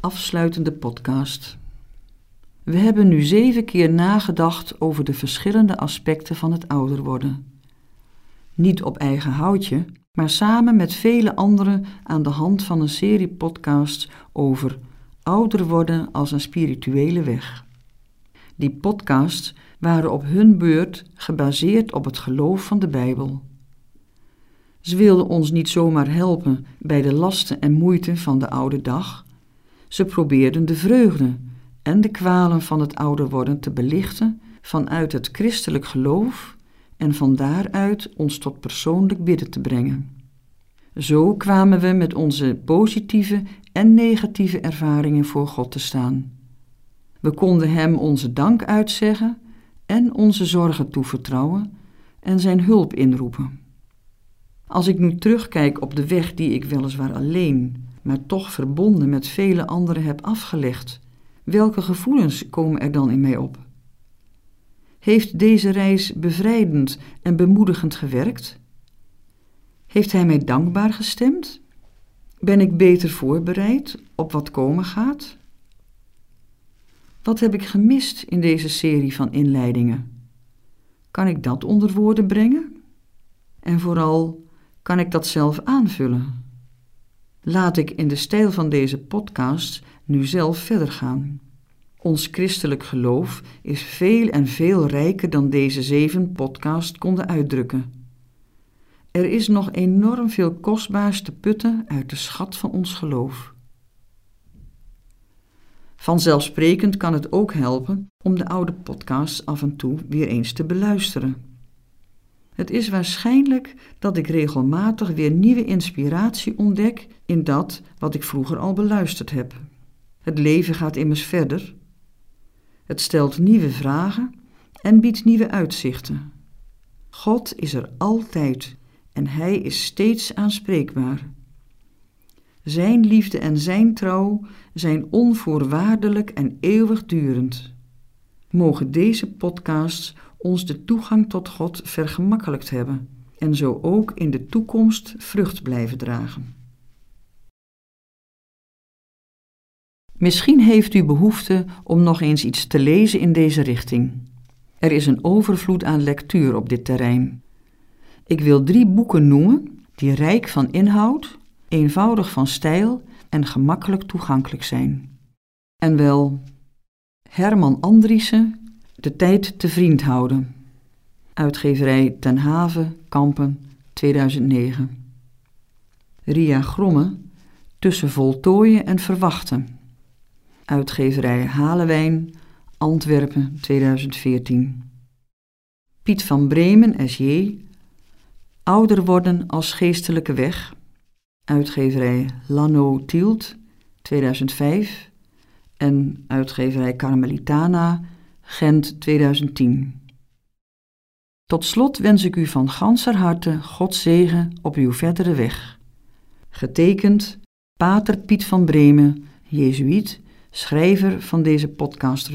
Afsluitende podcast. We hebben nu zeven keer nagedacht over de verschillende aspecten van het ouder worden. Niet op eigen houtje, maar samen met vele anderen aan de hand van een serie podcasts over ouder worden als een spirituele weg. Die podcasts waren op hun beurt gebaseerd op het geloof van de Bijbel. Ze wilden ons niet zomaar helpen bij de lasten en moeite van de oude dag. Ze probeerden de vreugde en de kwalen van het ouder worden te belichten vanuit het christelijk geloof en van daaruit ons tot persoonlijk bidden te brengen. Zo kwamen we met onze positieve en negatieve ervaringen voor God te staan. We konden Hem onze dank uitzeggen en onze zorgen toevertrouwen en Zijn hulp inroepen. Als ik nu terugkijk op de weg die ik weliswaar alleen, maar toch verbonden met vele anderen heb afgelegd, welke gevoelens komen er dan in mij op? Heeft deze reis bevrijdend en bemoedigend gewerkt? Heeft Hij mij dankbaar gestemd? Ben ik beter voorbereid op wat komen gaat? Wat heb ik gemist in deze serie van inleidingen? Kan ik dat onder woorden brengen? En vooral, kan ik dat zelf aanvullen? Laat ik in de stijl van deze podcast nu zelf verder gaan. Ons christelijk geloof is veel en veel rijker dan deze zeven podcasts konden uitdrukken. Er is nog enorm veel kostbaars te putten uit de schat van ons geloof. Vanzelfsprekend kan het ook helpen om de oude podcasts af en toe weer eens te beluisteren. Het is waarschijnlijk dat ik regelmatig weer nieuwe inspiratie ontdek in dat wat ik vroeger al beluisterd heb. Het leven gaat immers verder. Het stelt nieuwe vragen en biedt nieuwe uitzichten. God is er altijd en Hij is steeds aanspreekbaar. Zijn liefde en Zijn trouw zijn onvoorwaardelijk en eeuwigdurend. Mogen deze podcasts ons de toegang tot God vergemakkelijkt hebben en zo ook in de toekomst vrucht blijven dragen. Misschien heeft u behoefte om nog eens iets te lezen in deze richting. Er is een overvloed aan lectuur op dit terrein. Ik wil drie boeken noemen die rijk van inhoud, eenvoudig van stijl en gemakkelijk toegankelijk zijn. En wel Herman Andriessen, De tijd te vriend houden. Uitgeverij Ten Haven, Kampen, 2009. Ria Gromme, Tussen voltooien en verwachten. Uitgeverij Halewijn, Antwerpen, 2014. Piet van Bremen, S.J. Ouder worden als geestelijke weg. Uitgeverij Lano Tielt, 2005. En uitgeverij Carmelitana, Gent, 2010. Tot slot wens ik u van ganser harte God zegen op uw verdere weg. Getekend Pater Piet van Bremen, Jezuïet, schrijver van deze podcast